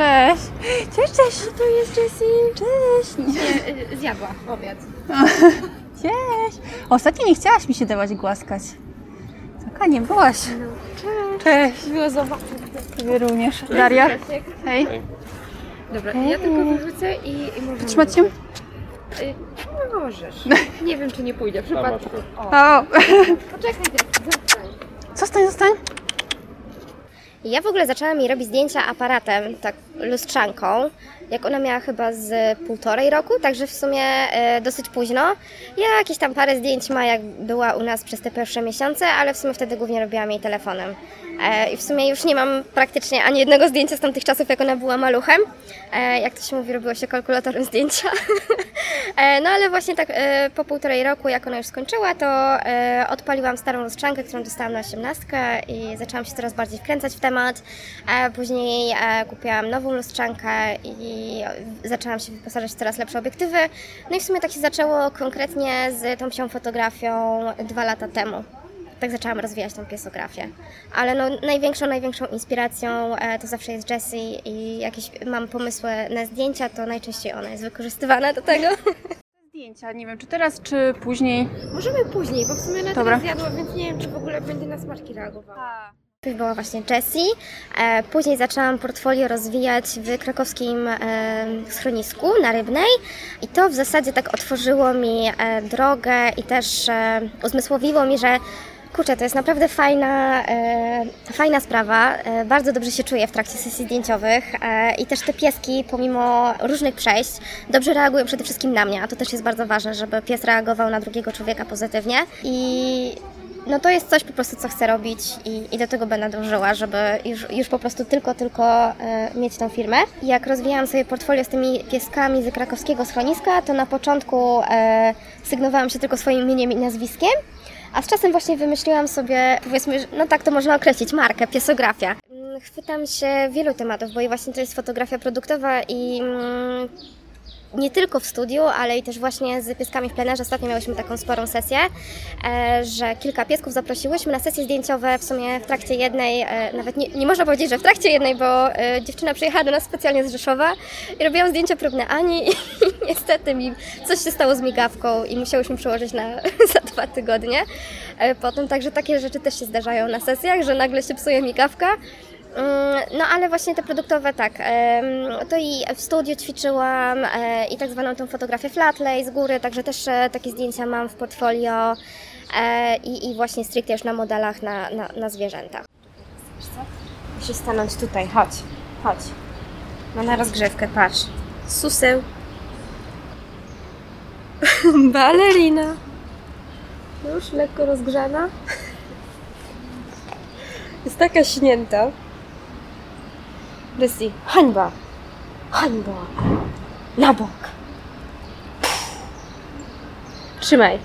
Cześć. Cześć, cześć. To jest Jessie. Cześć. Nie, y, zjadła obiad. Cześć. Ostatnio nie chciałaś mi się dawać głaskać. Taka nie byłaś. No, cześć. Cześć. Miło zobaczyć. Tobie również. Daria. Krasiek. Hej. Dobra, ja tylko wyrzucę i, i może... Trzymać cię? Y, No możesz. Nie wiem, czy nie pójdę przypadkiem. O, O. poczekaj, zostań. Zostań, zostań. Ja w ogóle zaczęłam jej robić zdjęcia aparatem, tak lustrzanką, jak ona miała chyba z półtorej roku, także w sumie e, dosyć późno. Ja jakieś tam parę zdjęć ma, jak była u nas przez te pierwsze miesiące, ale w sumie wtedy głównie robiłam jej telefonem. E, I w sumie już nie mam praktycznie ani jednego zdjęcia z tamtych czasów, jak ona była maluchem. E, jak to się mówi, robiło się kalkulatorem zdjęcia. no ale właśnie tak po półtorej roku, jak ona już skończyła, to odpaliłam starą lustrzankę, którą dostałam na osiemnastkę i zaczęłam się coraz bardziej wkręcać w temat. Później kupiłam nową lustrzankę i zaczęłam się wyposażać w coraz lepsze obiektywy. No i w sumie tak się zaczęło konkretnie z tą psią fotografią dwa lata temu. Tak zaczęłam rozwijać tą piesografię. Ale no, największą, największą inspiracją e, to zawsze jest Jessie i jakieś mam pomysły na zdjęcia, to najczęściej ona jest wykorzystywana do tego. Zdjęcia, nie wiem, czy teraz, czy później. Możemy później, bo w sumie na Dobra. teraz zjadła, więc nie wiem, czy w ogóle będzie na smaczki reagowała. Najpierw była właśnie Jessie, e, później zaczęłam portfolio rozwijać w krakowskim e, schronisku na Rybnej. I to w zasadzie tak otworzyło mi e, drogę i też uzmysłowiło mi, że kurczę, to jest naprawdę fajna, fajna sprawa, bardzo dobrze się czuję w trakcie sesji zdjęciowych i też te pieski pomimo różnych przejść dobrze reagują przede wszystkim na mnie, a to też jest bardzo ważne, żeby pies reagował na drugiego człowieka pozytywnie. I no to jest coś po prostu, co chcę robić i, i do tego będę dążyła, żeby już, już po prostu tylko, tylko e, mieć tą firmę. Jak rozwijałam sobie portfolio z tymi pieskami z krakowskiego schroniska, to na początku e, sygnowałam się tylko swoim imieniem i nazwiskiem, a z czasem właśnie wymyśliłam sobie, powiedzmy, no tak to można określić, markę, piesografia. Mm, Chwytam się wielu tematów, bo i właśnie to jest fotografia produktowa i mm, nie tylko w studiu, ale i też właśnie z pieskami w plenerze. Ostatnio miałyśmy taką sporą sesję, e, że kilka piesków zaprosiłyśmy na sesje zdjęciowe w sumie w trakcie jednej, e, nawet nie, nie można powiedzieć, że w trakcie jednej, bo e, dziewczyna przyjechała do nas specjalnie z Rzeszowa i robiłam zdjęcia próbne Ani i niestety mi coś się stało z migawką i musiałyśmy przełożyć na za dwa tygodnie. Potem także takie rzeczy też się zdarzają na sesjach, że nagle się psuje migawka. Mm, No ale właśnie te produktowe tak, to i w studiu ćwiczyłam e, i tak zwaną tą fotografię flatlay z góry, także też e, takie zdjęcia mam w portfolio e, i, i właśnie stricte już na modelach na, na, na zwierzętach. Musisz stanąć tutaj, chodź, chodź. Ma na rozgrzewkę, patrz. Suseł. Balerina. Już lekko rozgrzana. Jest taka śnięta. Lucy, hańba. Hańba. Na bok. Trzymaj.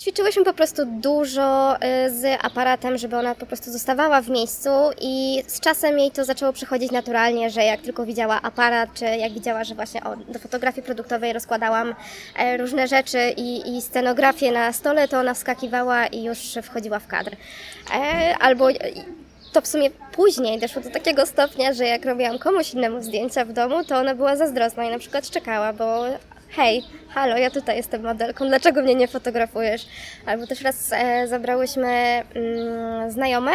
Ćwiczyłyśmy po prostu dużo y, z aparatem, żeby ona po prostu zostawała w miejscu i z czasem jej to zaczęło przychodzić naturalnie, że jak tylko widziała aparat, czy jak widziała, że właśnie o, do fotografii produktowej rozkładałam e, różne rzeczy i, i scenografię na stole, to ona wskakiwała i już wchodziła w kadr. E, albo to w sumie później doszło do takiego stopnia, że jak robiłam komuś innemu zdjęcia w domu, to ona była zazdrosna i na przykład szczekała, bo hej, halo, ja tutaj jestem modelką, dlaczego mnie nie fotografujesz? Albo też raz e, zabrałyśmy mm, znajome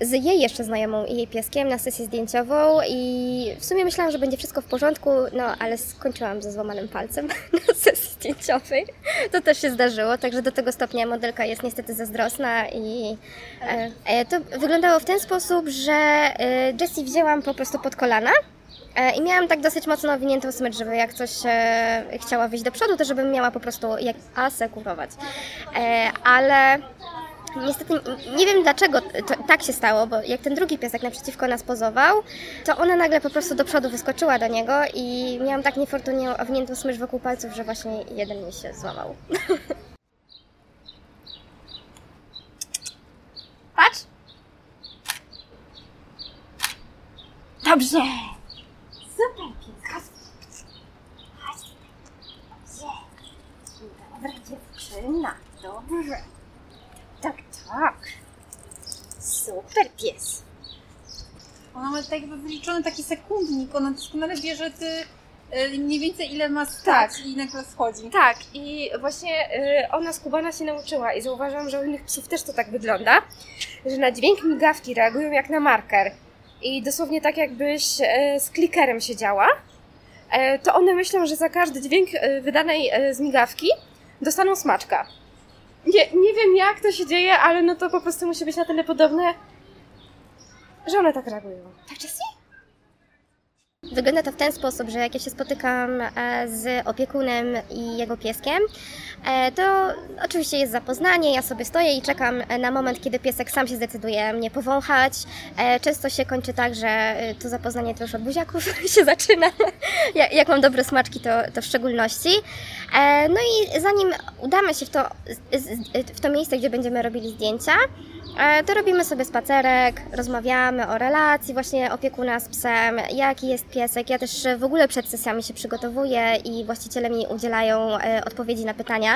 z jej jeszcze znajomą i jej pieskiem na sesję zdjęciową i w sumie myślałam, że będzie wszystko w porządku, no ale skończyłam ze złamanym palcem na sesji zdjęciowej. To też się zdarzyło, także do tego stopnia modelka jest niestety zazdrosna i e, e, to wyglądało w ten sposób, że e, Jessie wzięłam po prostu pod kolana E, I miałam tak dosyć mocno owiniętą smycz, żeby jak coś e, chciała wyjść do przodu, to żebym miała po prostu jak asekurować. E, ale niestety nie wiem dlaczego to, tak się stało, bo jak ten drugi piesek naprzeciwko nas pozował, to ona nagle po prostu do przodu wyskoczyła do niego i miałam tak niefortunnie owiniętą smycz wokół palców, że właśnie jeden mi się złamał. Patrz. Dobrze. Super pies, chodź. Chodź. Dobrze. Dobra dziewczyna, dobrze. Tak, tak. Super pies. Ona ma tak jakby wyliczony taki sekundnik, ona doskonale wie, że ty y, mniej więcej ile ma stać i nagle wchodzi. Tak, i właśnie y, ona z Kubana się nauczyła i zauważyłam, że u innych psów też to tak wygląda, że na dźwięk migawki reagują jak na marker. I dosłownie tak jakbyś y, z klikerem siedziała, to one myślą, że za każdy dźwięk wydanej z migawki dostaną smaczka. Nie, nie wiem jak to się dzieje, ale no to po prostu musi być na tyle podobne, że one tak reagują. Tak, Jessie? Wygląda to w ten sposób, że jak ja się spotykam e, z opiekunem i jego pieskiem, to oczywiście jest zapoznanie, ja sobie stoję i czekam na moment, kiedy piesek sam się zdecyduje mnie powąchać. E, Często się kończy tak, że e, to zapoznanie to już od buziaków się zaczyna. Jak- mam dobre smaczki, to, to w szczególności. E, No i zanim udamy się w to, w to miejsce, gdzie będziemy robili zdjęcia, E, to robimy sobie spacerek, rozmawiamy o relacji właśnie opiekuna z psem, jaki jest piesek. Ja też w ogóle przed sesjami się przygotowuję i właściciele mi udzielają e, odpowiedzi na pytania,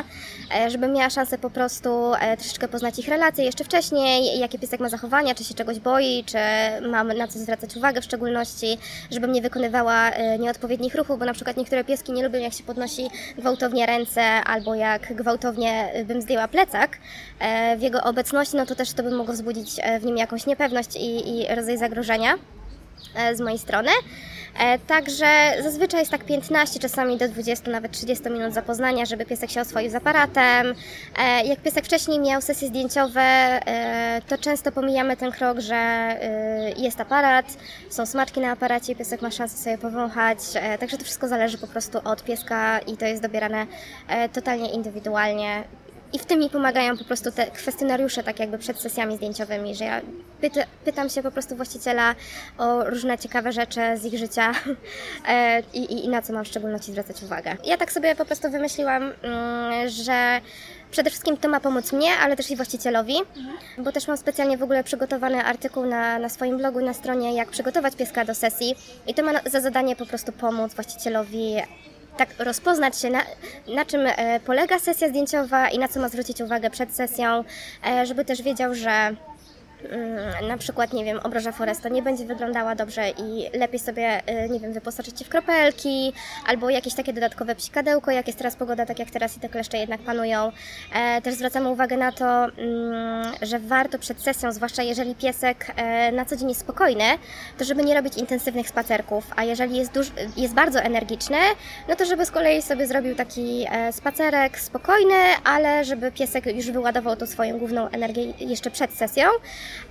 e, żebym miała szansę po prostu e, troszeczkę poznać ich relacje jeszcze wcześniej, jakie piesek ma zachowania, czy się czegoś boi, czy mam na co zwracać uwagę w szczególności, żebym nie wykonywała e, nieodpowiednich ruchów, bo na przykład niektóre pieski nie lubią jak się podnosi gwałtownie ręce albo jak gwałtownie bym zdjęła plecak w jego obecności, no to też to by mogło wzbudzić w nim jakąś niepewność i, i rodzaj zagrożenia z mojej strony. E, Także zazwyczaj jest tak 15, czasami do 20, nawet 30 minut zapoznania, żeby piesek się oswoił z aparatem. E, Jak piesek wcześniej miał sesje zdjęciowe, e, to często pomijamy ten krok, że jest aparat, są smaczki na aparacie, piesek ma szansę sobie powąchać. Także to wszystko zależy po prostu od pieska i to jest dobierane totalnie indywidualnie. I w tym mi pomagają po prostu te kwestionariusze, tak jakby przed sesjami zdjęciowymi, że ja pyta, pytam się po prostu właściciela o różne ciekawe rzeczy z ich życia e, i, i, i na co mam w szczególności zwracać uwagę. Ja tak sobie po prostu wymyśliłam, mm, że przede wszystkim to ma pomóc mnie, ale też i właścicielowi, bo też mam specjalnie w ogóle przygotowany artykuł na, na swoim blogu, na stronie, jak przygotować pieska do sesji i to ma za zadanie po prostu pomóc właścicielowi tak rozpoznać się, na, na czym e, polega sesja zdjęciowa i na co ma zwrócić uwagę przed sesją, e, żeby też wiedział, że na przykład, nie wiem, obroża Foresta nie będzie wyglądała dobrze i lepiej sobie, y, nie wiem, wyposażyć się w kropelki albo jakieś takie dodatkowe psikadełko, jak jest teraz pogoda, tak jak teraz i te kleszcze jednak panują. E, Też zwracamy uwagę na to, mm, że warto przed sesją, zwłaszcza jeżeli piesek e, na co dzień jest spokojny, to żeby nie robić intensywnych spacerków, a jeżeli jest, duż, jest bardzo energiczny, no to żeby z kolei sobie zrobił taki e, spacerek spokojny, ale żeby piesek już wyładował tą swoją główną energię jeszcze przed sesją.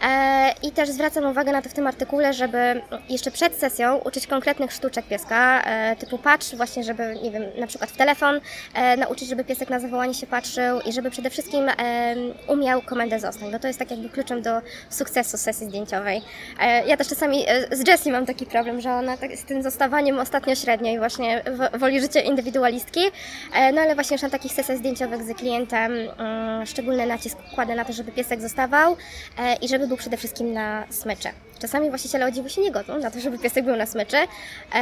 E, I też zwracam uwagę na to w tym artykule, żeby jeszcze przed sesją uczyć konkretnych sztuczek pieska, e, typu patrz, właśnie żeby, nie wiem, na przykład w telefon e, nauczyć, żeby piesek na zawołanie się patrzył i żeby przede wszystkim umiał komendę zostań, bo to jest tak jakby kluczem do sukcesu sesji zdjęciowej. Ja też czasami z Jessie mam taki problem, że ona tak, z tym zostawaniem ostatnio średnio i właśnie woli życia indywidualistki, no ale właśnie już na takich sesjach zdjęciowych z klientem mm, szczególny nacisk kładę na to, żeby piesek zostawał i żeby był przede wszystkim na smyczy. Czasami właściciele o się nie godzą na to, żeby piesek był na smyczy, e,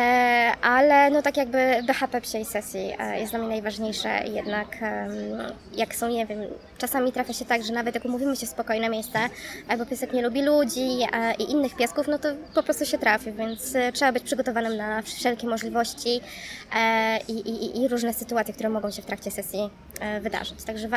ale no tak jakby BHP psiej sesji e, jest dla mnie najważniejsze jednak jak są, nie wiem, czasami trafia się tak, że nawet jak umówimy się w spokojne miejsce, albo piesek nie lubi ludzi e, i innych piesków, no to po prostu się trafi, więc trzeba być przygotowanym na wszelkie możliwości i, i, i różne sytuacje, które mogą się w trakcie sesji wydarzyć. Także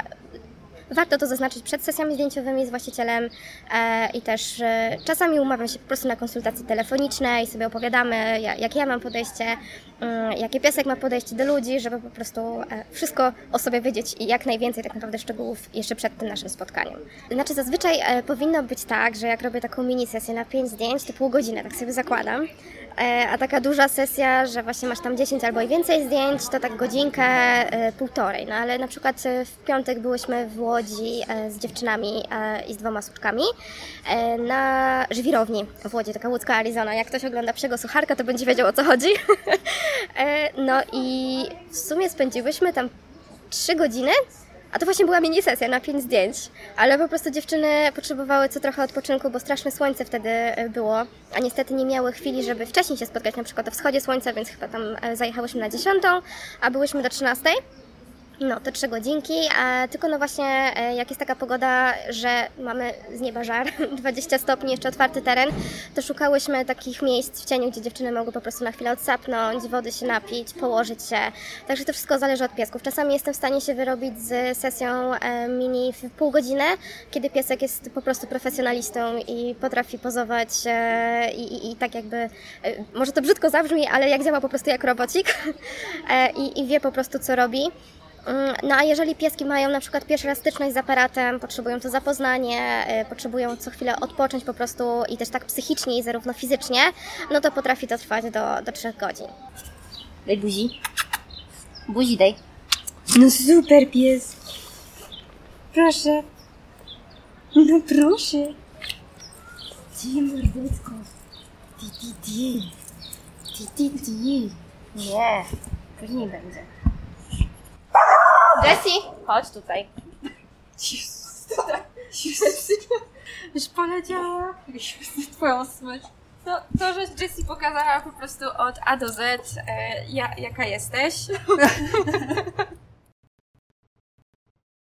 Warto to zaznaczyć przed sesjami zdjęciowymi z właścicielem e, i też e, czasami umawiam się po prostu na konsultacji telefonicznej, sobie opowiadamy, ja, jak ja mam podejście, mm, jakie piesek ma podejście do ludzi, żeby po prostu e, wszystko o sobie wiedzieć i jak najwięcej tak naprawdę szczegółów jeszcze przed tym naszym spotkaniem. Znaczy zazwyczaj powinno być tak, że jak robię taką mini sesję na 5 zdjęć, to pół godziny, tak sobie zakładam. E, A taka duża sesja, że właśnie masz tam 10 albo i więcej zdjęć, to tak godzinkę, e, półtorej. No ale na przykład e, w piątek byłyśmy w Łodzi z dziewczynami i z dwoma suczkami e, na żwirowni w Łodzi, taka łódzka Arizona. Jak ktoś ogląda psiego sucharka, to będzie wiedział o co chodzi. No i w sumie spędziłyśmy tam 3 godziny. A to właśnie była mini sesja na pięć zdjęć, ale po prostu dziewczyny potrzebowały co trochę odpoczynku, bo straszne słońce wtedy e, było, a niestety nie miały chwili, żeby wcześniej się spotkać, na przykład o wschodzie słońca, więc chyba tam e, zajechałyśmy na dziesiątą, a byłyśmy do 13. No, te trzy godzinki, a tylko no właśnie e, jak jest taka pogoda, że mamy z nieba żar, 20 stopni, jeszcze otwarty teren, to szukałyśmy takich miejsc w cieniu, gdzie dziewczyny mogły po prostu na chwilę odsapnąć, wody się napić, położyć się. Także to wszystko zależy od piesków. Czasami jestem w stanie się wyrobić z sesją e, mini w pół godziny, kiedy piesek jest po prostu profesjonalistą i potrafi pozować e, i, i, i tak jakby, może to brzydko zabrzmi, ale jak działa po prostu jak robocik i, i wie po prostu co robi. Mm, No a jeżeli pieski mają na przykład pierwszy raz styczność z aparatem, potrzebują to zapoznanie, y, potrzebują co chwilę odpocząć po prostu i też tak psychicznie i zarówno fizycznie, no to potrafi to trwać do, do 3 godzin. Daj buzi. Buzi daj. No super pies. Proszę. No proszę. Gdzie mordeczko? Ti, ti, ti. Ti, ti, ti. Nie, później będzie. Jessie, chodź tutaj. Już poleciała. Twoją smycz. No, to, że Jessie pokazała po prostu od A do Z, e, ja, jaka jesteś.